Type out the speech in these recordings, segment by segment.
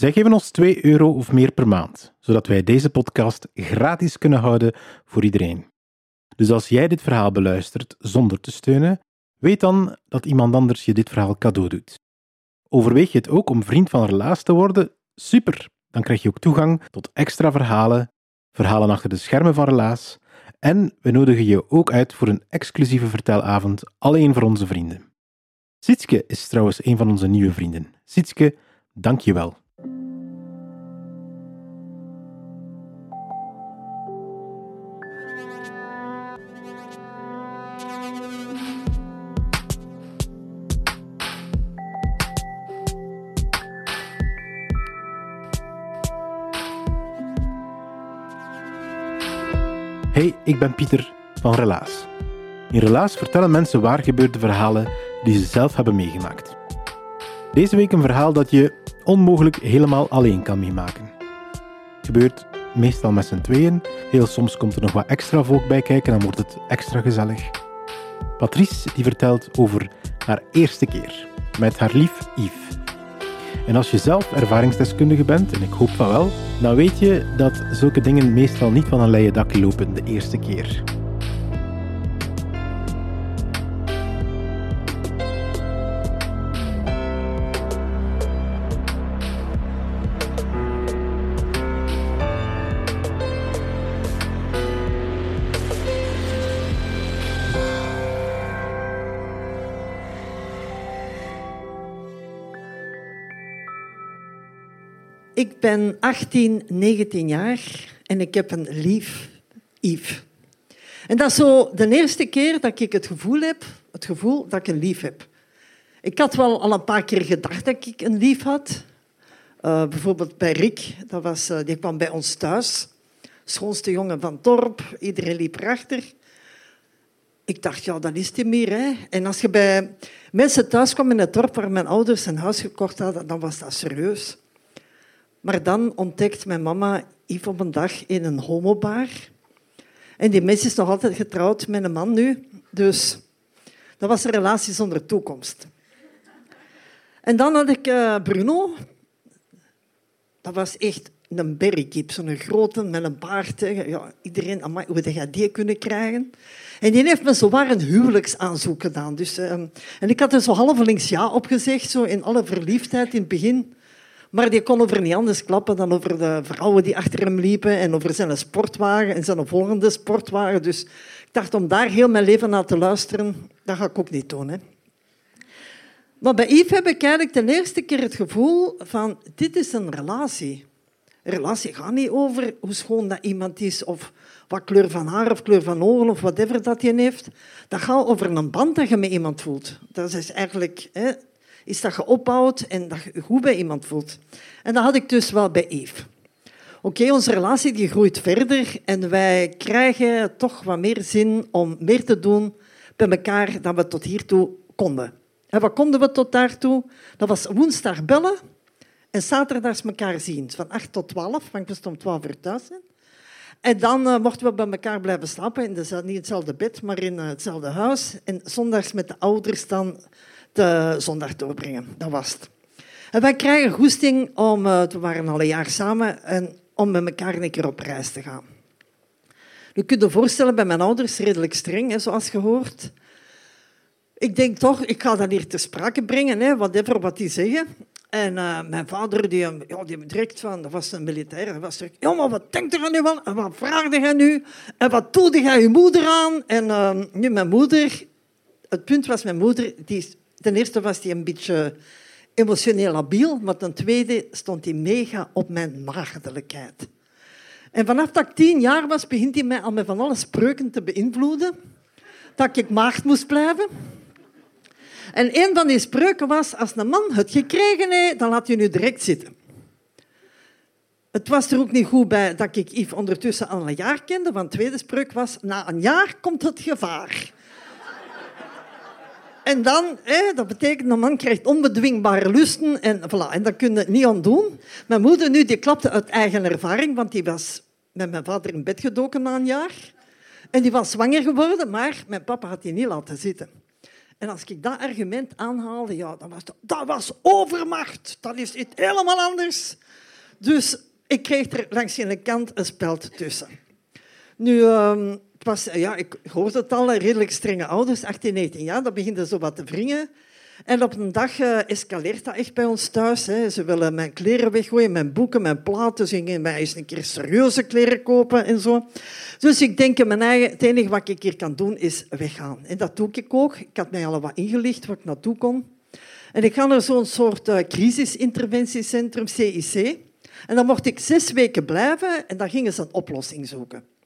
Zij geven ons 2 euro of meer per maand, zodat wij deze podcast gratis kunnen houden voor iedereen. Dus als jij dit verhaal beluistert zonder te steunen, weet dan dat iemand anders je dit verhaal cadeau doet. Overweeg je het ook om vriend van Relaas te worden? Super! Dan krijg je ook toegang tot extra verhalen, verhalen achter de schermen van Relaas en we nodigen je ook uit voor een exclusieve vertelavond alleen voor onze vrienden. Sietske is trouwens een van onze nieuwe vrienden. Sietske, dank je wel. Ik ben Pieter van Relaas. In Relaas vertellen mensen waar gebeurde verhalen die ze zelf hebben meegemaakt. Deze week een verhaal dat je onmogelijk helemaal alleen kan meemaken. Het gebeurt meestal met z'n tweeën. Heel soms komt er nog wat extra volk bij kijken, dan wordt het extra gezellig. Patrice die vertelt over haar eerste keer met haar lief Yves. En als je zelf ervaringsdeskundige bent, en ik hoop van wel, dan weet je dat zulke dingen meestal niet van een leien dak lopen de eerste keer. Ik ben 18, 19 jaar en ik heb een lief Yves. En dat is zo de eerste keer dat ik het gevoel heb, het gevoel dat ik een lief heb. Ik had wel al een paar keer gedacht dat ik een lief had. Uh, bijvoorbeeld bij Rick, dat was, uh, die kwam bij ons thuis. Schoonste jongen van dorp, iedereen liep erachter. Ik dacht, ja, dat is het meer. Hè. En als je bij mensen thuis kwam in het dorp waar mijn ouders een huis gekocht hadden, dan was dat serieus. Maar dan ontdekt mijn mama Yves op een dag in een homobar. En die mens is nog altijd getrouwd met een man nu. Dus dat was een relatie zonder toekomst. En dan had ik uh, Bruno. Dat was echt een berrykip, zo'n grote met een baard. Ja, iedereen, amai, hoe jij die kunnen krijgen? En die heeft me zowaar een huwelijksaanzoek gedaan. Dus, uh, en ik had er zo halvelings ja opgezegd, zo in alle verliefdheid in het begin. Maar die kon over niet anders klappen dan over de vrouwen die achter hem liepen en over zijn sportwagen en zijn volgende sportwagen. Dus ik dacht, om daar heel mijn leven naar te luisteren, dat ga ik ook niet doen. Hè. Maar bij Yves heb ik eigenlijk de eerste keer het gevoel van, dit is een relatie. Een relatie gaat niet over hoe schoon dat iemand is of wat kleur van haar of kleur van ogen of whatever dat je heeft. Dat gaat over een band dat je met iemand voelt. Dat is eigenlijk hè, is dat je opbouwt en dat je goed bij iemand voelt. En dat had ik dus wel bij Eve. Oké, onze relatie die groeit verder en wij krijgen toch wat meer zin om meer te doen bij elkaar dan we tot hiertoe konden. En wat konden we tot daartoe? Dat was woensdag bellen en zaterdags elkaar zien. Van 8 tot 12, want ik om 12 uur thuis. En dan uh, mochten we bij elkaar blijven slapen, in niet hetzelfde bed, maar in uh, hetzelfde huis. En zondags met de ouders dan de zondag doorbrengen. Dat was het. En wij krijgen goesting om, uh, we waren al een jaar samen, en om met elkaar een keer op reis te gaan. Je kunt je voorstellen, bij mijn ouders redelijk streng, hè, zoals je hoort. Ik denk toch, ik ga dat hier ter sprake brengen, hè, whatever wat die zeggen. En uh, mijn vader, die, ja, die direct van, dat was een militair, was direct, ja, wat denkt er nu wel? En wat vraagde jij nu? En wat toelde jij je moeder aan? En nu, mijn moeder, het punt was, mijn moeder, die, ten eerste was die een beetje emotioneel labiel, maar ten tweede stond hij mega op mijn maagdelijkheid. En vanaf dat ik tien jaar was, begint hij mij al met van alle spreuken te beïnvloeden. Dat ik maagd moest blijven. En een van die spreuken was, als een man het gekregen heeft, dan laat je nu direct zitten. Het was er ook niet goed bij dat ik Yves ondertussen al een jaar kende, want de tweede spreuk was, na een jaar komt het gevaar. En dan, hè, dat betekent dat een man krijgt onbedwingbare lusten en, voilà, en dat kun je niet aan doen. Mijn moeder nu, die klapte uit eigen ervaring, want die was met mijn vader in bed gedoken na een jaar. En die was zwanger geworden, maar mijn papa had die niet laten zitten. En als ik dat argument aanhaalde, ja, dat, was, dat was overmacht. Dat is iets helemaal anders. Dus ik kreeg er langs de kant een speld tussen. Nu, ehm, was, ja, ik hoorde het al, redelijk strenge ouders, 18, 19 jaar, dat begint zo wat te wringen. En op een dag uh, escaleert dat echt bij ons thuis. Hè. Ze willen mijn kleren weggooien, mijn boeken, mijn platen. Ze gingen mij eens een keer serieuze kleren kopen en zo. Dus ik denk, mijn eigen, het enige wat ik hier kan doen is weggaan. En dat doe ik ook. Ik had mij al wat ingelicht waar ik naartoe kon. En ik ga naar zo'n soort uh, crisisinterventiecentrum, CIC. En dan mocht ik zes weken blijven en dan gingen ze een oplossing zoeken.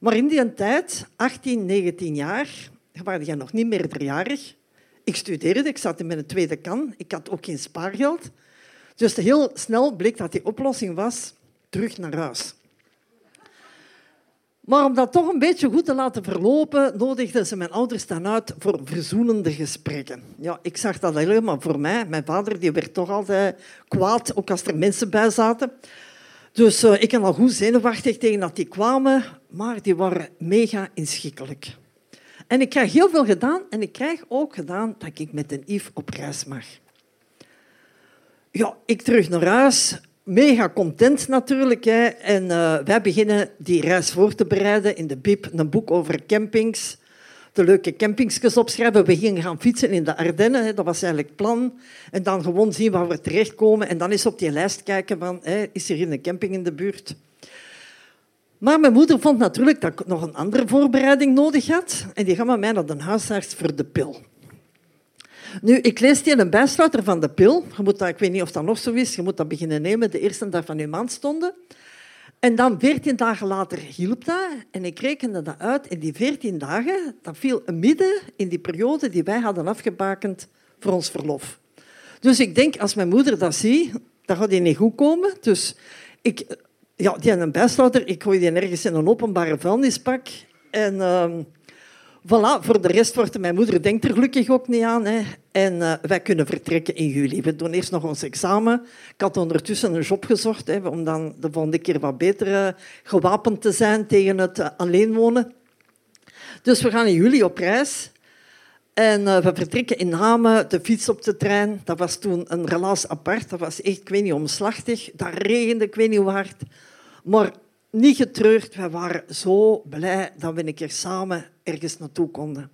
Maar in die tijd, 18, 19 jaar, waren jij nog niet meerderjarig. Ik studeerde, ik zat in mijn tweede kan. Ik had ook geen spaargeld. Dus heel snel bleek dat die oplossing was terug naar huis. Maar om dat toch een beetje goed te laten verlopen, nodigden ze mijn ouders dan uit voor verzoenende gesprekken. Ja, ik zag dat helemaal voor mij. Mijn vader die werd toch altijd kwaad, ook als er mensen bij zaten. Dus uh, ik was al goed zenuwachtig tegen dat die kwamen, maar die waren mega inschikkelijk. En ik krijg heel veel gedaan en ik krijg ook gedaan dat ik met een Yves op reis mag. Ja, ik terug naar huis, mega content natuurlijk. Hè. En uh, wij beginnen die reis voor te bereiden in de BIP, een boek over campings. De leuke campingsjes opschrijven. We gingen gaan fietsen in de Ardennen, dat was eigenlijk het plan. En dan gewoon zien waar we terechtkomen. En dan eens op die lijst kijken van, hè, is er een camping in de buurt? Maar mijn moeder vond natuurlijk dat ik nog een andere voorbereiding nodig had. En die gaf met mij naar de huisarts voor de pil. Nu, ik lees die een bijsluiter van de pil. Je moet dat, ik weet niet of dat nog zo is. Je moet dat beginnen nemen de eerste dag van je maandstonden. En dan, veertien dagen later, hielp dat. En ik rekende dat uit. In die veertien dagen, dat viel midden in die periode die wij hadden afgebakend voor ons verlof. Dus ik denk, als mijn moeder dat ziet, dan gaat die niet goed komen. Dus ik, ja, die had een bijsluiter. Ik gooi die ergens in een openbare vuilnispak. En... Uh, Voilà, voor de rest wordt mijn moeder denkt er gelukkig ook niet aan. Hè. En uh, wij kunnen vertrekken in juli. We doen eerst nog ons examen. Ik had ondertussen een job gezocht om dan de volgende keer wat beter uh, gewapend te zijn tegen het uh, alleen wonen. Dus we gaan in juli op reis. En we vertrekken in Hamen, de fiets op de trein. Dat was toen een relaas apart. Dat was echt, ik weet niet, omslachtig. Dat regende, ik weet niet hard. Maar niet getreurd. We waren zo blij dat we een keer samen ergens naartoe konden.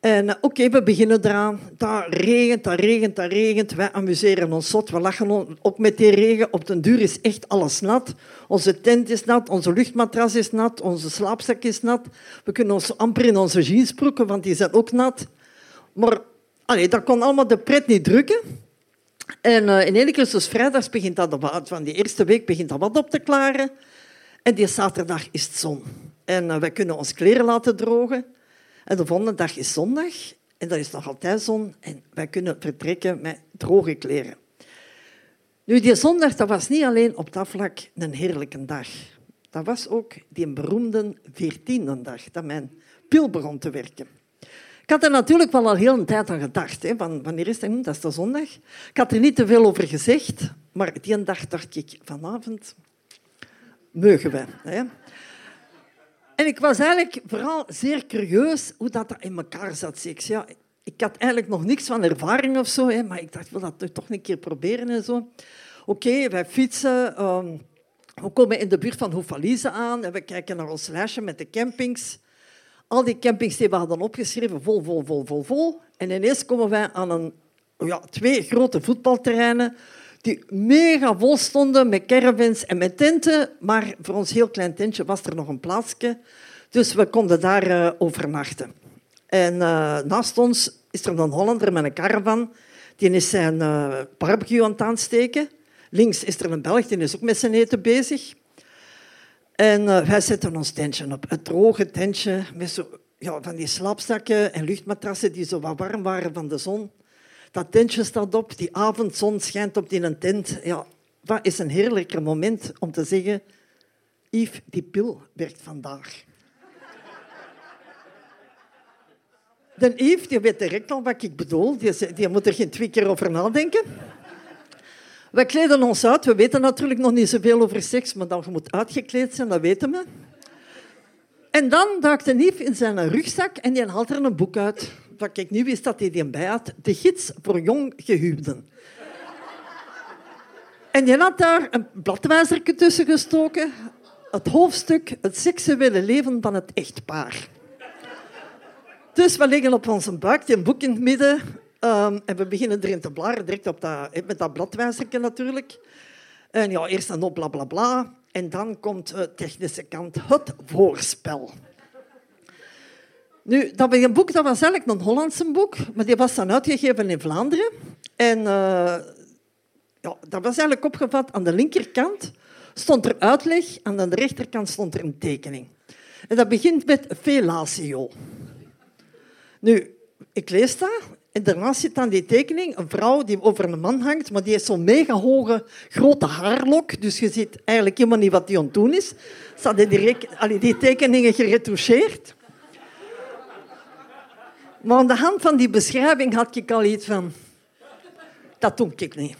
En eh, oké, we beginnen eraan. Dat regent, dat regent, dat regent. Wij amuseren ons zot. We lachen ook met die regen. Op den duur is echt alles nat. Onze tent is nat, onze luchtmatras is nat, onze slaapzak is nat. We kunnen ons amper in onze jeans broeken, want die zijn ook nat. Maar allee, dat kon allemaal de pret niet drukken. En uh, in één keer, dus vrijdags begint dat, van die eerste week begint dat wat op te klaren. En die zaterdag is het zon. En uh, wij kunnen ons kleren laten drogen. En de volgende dag is zondag. En dat is nog altijd zon. En wij kunnen vertrekken met droge kleren. Nu, die zondag dat was niet alleen op dat vlak een heerlijke dag. Dat was ook die beroemde veertiende dag dat mijn pil begon te werken. Ik had er natuurlijk wel al heel een tijd aan gedacht. Hè, van, wanneer is dat? Hm, dat is de zondag. Ik had er niet te veel over gezegd, maar die dag dacht ik, vanavond meugen we. En ik was eigenlijk vooral zeer curieus hoe dat in elkaar zat. Ik, had eigenlijk nog niks van ervaring of zo, hè, maar ik dacht, wil dat toch een keer proberen en zo. Oké, wij fietsen. Um, we komen in de buurt van Hoefalize aan en we kijken naar ons lijstje met de campings. Al die campings die we hadden opgeschreven, vol, vol, vol, vol, vol. En ineens komen wij aan een, ja, twee grote voetbalterreinen die mega vol stonden met caravans en met tenten. Maar voor ons heel klein tentje was er nog een plaatsje. Dus we konden daar uh, overnachten. En uh, naast ons is er een Hollander met een caravan. Die is zijn uh, barbecue aan het aansteken. Links is er een Belg, die is ook met zijn eten bezig. En wij zetten ons tentje op. Het droge tentje met zo, ja, van die slaapzakken en luchtmatrassen die zo wat warm waren van de zon. Dat tentje staat op, die avondzon schijnt op die een tent. Ja, wat is een heerlijker moment om te zeggen... Yves, die pil werkt vandaag. De Yves die weet direct al wat ik bedoel. Die, die moet er geen twee keer over nadenken. We kleden ons uit. We weten natuurlijk nog niet zoveel over seks, maar dan je moet uitgekleed zijn, dat weten we. En dan duikt de Yves in zijn rugzak en die haalt er een boek uit. Wat ik nu wist dat hij die bij had. De gids voor jong gehuwden. En die had daar een bladwijzertje tussen gestoken. Het hoofdstuk Het seksuele leven van het echtpaar. Dus we liggen op onze buik, een boek in het midden. Um, en we beginnen erin te bladeren, direct op dat, met dat bladwijzertje natuurlijk. En ja, eerst een op bla bla bla. En dan komt de technische kant, het voorspel. Nu, dat een boek dat was eigenlijk een Hollandse boek, maar die was dan uitgegeven in Vlaanderen. En uh, ja, dat was eigenlijk opgevat aan de linkerkant stond er uitleg, aan de rechterkant stond er een tekening. En dat begint met fellatio. Nu, ik lees dat en daarnaast zit dan die tekening een vrouw die over een man hangt, maar die heeft zo'n mega hoge, grote haarlok. Dus je ziet eigenlijk helemaal niet wat die aan het doen is. Ze hadden die tekeningen geretoucheerd. Maar aan de hand van die beschrijving had ik al iets van... Dat doe ik niet.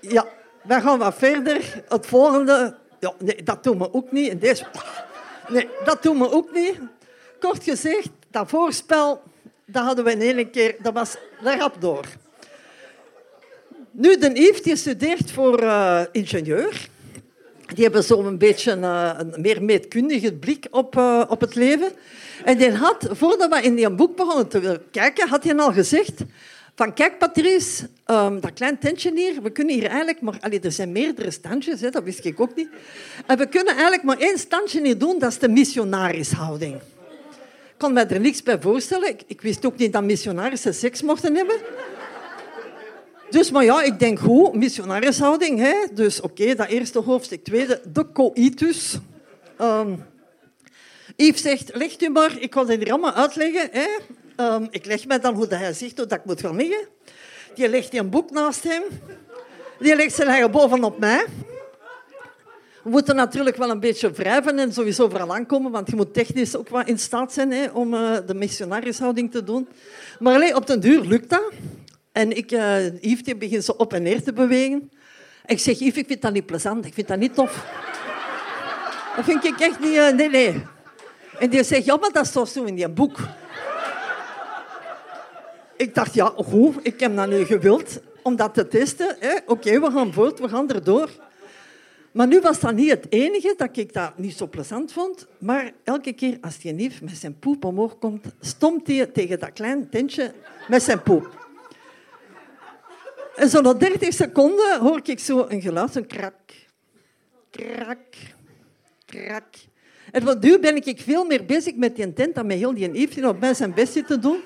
Ja, we gaan wat verder. Het volgende... Ja, nee, dat doen we ook niet. Deze... Nee, dat doen we ook niet. Kort gezegd, dat voorspel, dat hadden we in één keer... Dat was rap door. Nu, de Yves die studeert voor uh, ingenieur. Die hebben zo een beetje uh, een meer meetkundige blik op, uh, op het leven. En die had, voordat we in die boek begonnen te kijken, had hij al gezegd van kijk Patrice, um, dat klein tentje hier, we kunnen hier eigenlijk maar... Allee, er zijn meerdere standjes, hè, dat wist ik ook niet. En we kunnen eigenlijk maar één standje niet doen, dat is de missionarishouding. Ik kon me er niks bij voorstellen. Ik wist ook niet dat missionarissen seks mochten hebben. Dus, maar ja, ik denk goed, missionarishouding. Hè? Dus oké, dat eerste hoofdstuk. Tweede, de coitus. Um, Yves zegt, leg u maar, ik ga het hier allemaal uitleggen. Hè? Um, ik leg mij dan hoe hij zegt dat ik moet gaan liggen. Die legt een boek naast hem. Die legt zijn eigen bovenop mij. We moeten natuurlijk wel een beetje wrijven en sowieso vooral aankomen, want je moet technisch ook wel in staat zijn hè, om uh, de missionarishouding te doen. Maar alleen, op den duur lukt dat. En ik, uh, Yves begint zo op en neer te bewegen. ik zeg, Yves, ik vind dat niet plezant, ik vind dat niet tof. Dat vind ik echt niet... Uh, nee, nee. En die zegt, ja, maar dat staat zo in die boek ik dacht, ja, goed, ik heb dat nu gewild om dat te testen. Oké, we gaan voort, we gaan erdoor. Maar nu was dat niet het enige dat ik dat niet zo plezant vond. Maar elke keer als die neef met zijn poep omhoog komt, stomt hij tegen dat klein tentje met zijn poep. En zo na 30 seconden hoor ik zo een geluid, een krak, krak, krak. En van nu ben ik veel meer bezig met die tent dan met heel die die op mij zijn best te doen.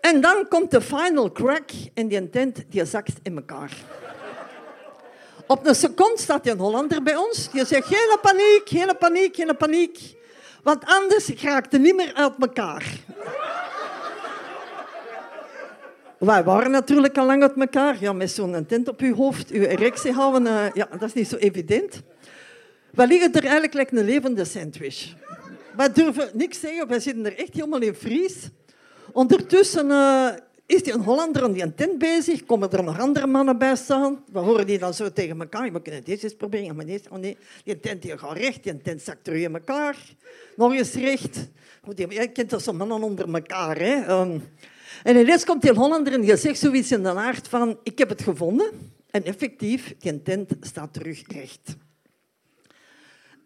En dan komt de final crack en die tent die zakt in elkaar. Op een seconde staat een Hollander bij ons. Die zegt, geen paniek, geen paniek, geen paniek. Want anders raakt niet meer uit elkaar. Wij waren natuurlijk al lang uit elkaar. Ja, met zo'n tent op uw hoofd, uw erectie houden, uh, ja, dat is niet zo evident. We liggen er eigenlijk like een levende sandwich. Wij durven niks zeggen, wij zitten er echt helemaal in vries. Ondertussen uh, is die een Hollander aan die tent bezig. Komen er nog andere mannen bij staan. We horen die dan zo tegen elkaar. We kunnen deze eens proberen. Maar deze, oh nee, die tent die gaat recht. Die tent zakt terug in elkaar. Nog eens recht. Je kent dat zo'n mannen onder elkaar. Hè? Um, en ineens komt die Hollander en die zegt zoiets in de aard van... Ik heb het gevonden. En effectief, die tent staat terug recht.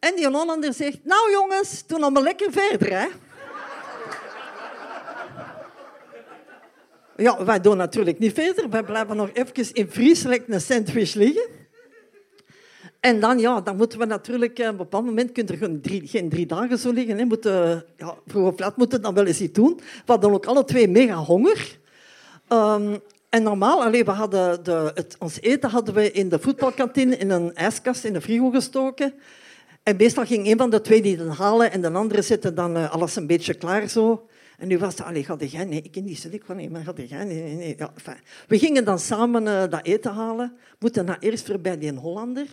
En die Hollander zegt... Nou jongens, doen allemaal lekker verder, hè. Ja, wij doen natuurlijk niet verder. Wij blijven nog even in Friesland een sandwich liggen. En dan, ja, dan moeten we natuurlijk... eh, Op een bepaald moment kun je er gewoon drie, geen drie dagen zo liggen. Hè. Moeten, ja, vroeg of laat moeten dan wel eens iets doen. We hadden ook alle twee mega honger. Ehm, en normaal, allee, we hadden de, het, ons eten hadden we in de voetbalkantine in een ijskast in de frigo gestoken. En meestal ging een van de twee die halen en de andere zette dan eh, alles een beetje klaar zo. En nu was het, allee, gaat jij? Nee, ik ken die silicon niet, maar gaat jij? Nee, nee, nee. Ja. We gingen dan samen eh, dat eten halen. Moeten nou eerst voorbij die Hollander.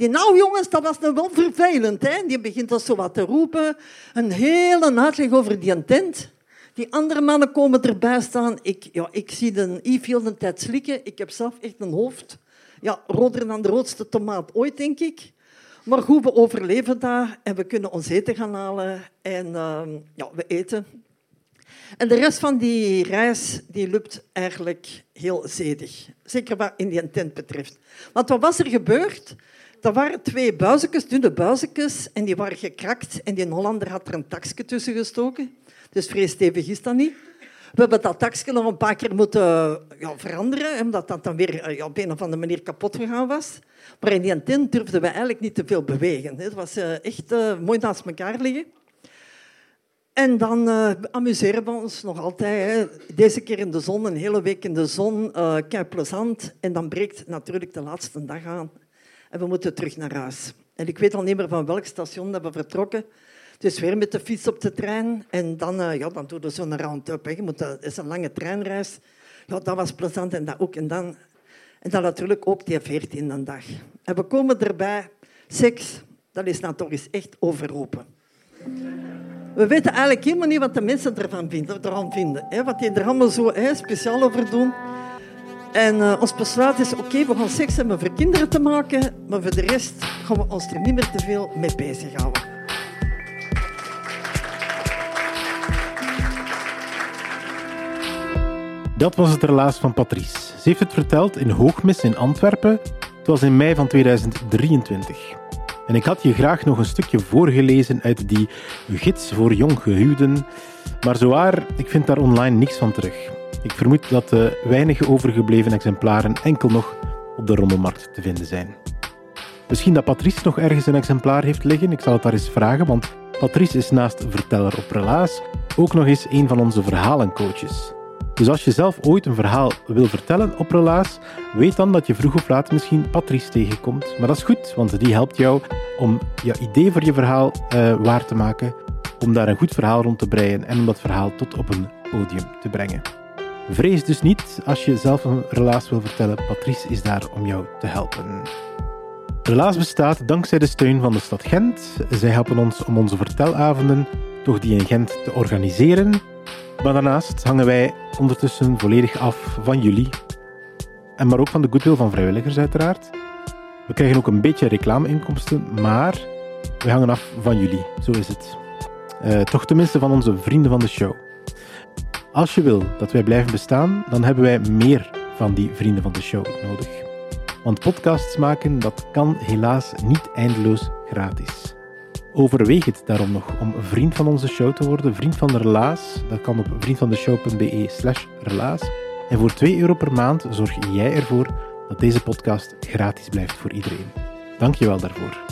Die, nou jongens, dat was nou wel vervelend. Hè? Die begint dan zo wat te roepen. Een hele uitleg over die tent. Die andere mannen komen erbij staan. Ik, ja, ik zie de heel de tijd slikken. Ik heb zelf echt een hoofd. Ja, roder dan de roodste tomaat ooit, denk ik. Maar goed, we overleven dat en we kunnen ons eten gaan halen. En ehm, ja, we eten. En de rest van die reis die loopt eigenlijk heel zedig. Zeker wat in die tent betreft. Want wat was er gebeurd? Er waren twee buizekjes, dunne buizekjes, en die waren gekrakt. En die Hollander had er een taksje tussen gestoken. Dus vrij stevig is dat niet. We hebben dat taksje nog een paar keer moeten ja, veranderen, omdat dat dan weer eh, ja, op een of andere manier kapot gegaan was. Maar in die tent durfden we eigenlijk niet te veel bewegen. Het was eh, echt eh, mooi naast elkaar liggen. En dan eh, amuseren we ons nog altijd. Deze keer in de zon, een hele week in de zon, uh, plezant. En dan breekt natuurlijk de laatste dag aan. En we moeten terug naar huis. En ik weet al niet meer van welk station dat we vertrokken. Dus weer met de fiets op de trein. En dan, uh, ja, dan doe je zo'n round-up. dat is een lange treinreis. Ja, dat was plezant en dat ook. En dan, en dan natuurlijk ook die veertiende dag. En we komen erbij. Seks, dat is nou toch eens echt overroepen. We weten eigenlijk helemaal niet wat de mensen ervan vinden, ervan vinden wat die er allemaal zo speciaal over doen. En uh, ons besluit is, oké, we gaan seks hebben voor kinderen te maken, maar voor de rest gaan we ons er niet meer te veel mee bezighouden. Dat was het relaas van Patrice. Ze heeft het verteld in Hoogmis in Antwerpen. Het was in mei van 2023. En ik had je graag nog een stukje voorgelezen uit die gids voor jonggehuwden. Maar zowaar, ik vind daar online niks van terug. Ik vermoed dat de weinige overgebleven exemplaren enkel nog op de rommelmarkt te vinden zijn. Misschien dat Patrice nog ergens een exemplaar heeft liggen. Ik zal het daar eens vragen, want Patrice is naast verteller op relaas ook nog eens een van onze verhalencoaches. Dus als je zelf ooit een verhaal wil vertellen op relaas, weet dan dat je vroeg of laat misschien Patrice tegenkomt. Maar dat is goed, want die helpt jou om je idee voor je verhaal uh, waar te maken, om daar een goed verhaal rond te breien en om dat verhaal tot op een podium te brengen. Vrees dus niet als je zelf een relaas wil vertellen. Patrice is daar om jou te helpen. Relaas bestaat dankzij de steun van de stad Gent. Zij helpen ons om onze vertelavonden, toch die in Gent, te organiseren. Maar daarnaast hangen wij ondertussen volledig af van jullie. En maar ook van de goodwill van vrijwilligers, uiteraard. We krijgen ook een beetje reclameinkomsten, maar we hangen af van jullie. Zo is het. Uh, toch tenminste van onze vrienden van de show. Als je wil dat wij blijven bestaan, dan hebben wij meer van die vrienden van de show nodig. Want podcasts maken, dat kan helaas niet eindeloos gratis. Overweeg het daarom nog om vriend van onze show te worden, vriend van de relaas. Dat kan op vriendvandeshow.be slash relaas. En voor 2 euro per maand zorg jij ervoor dat deze podcast gratis blijft voor iedereen. Dank je wel daarvoor.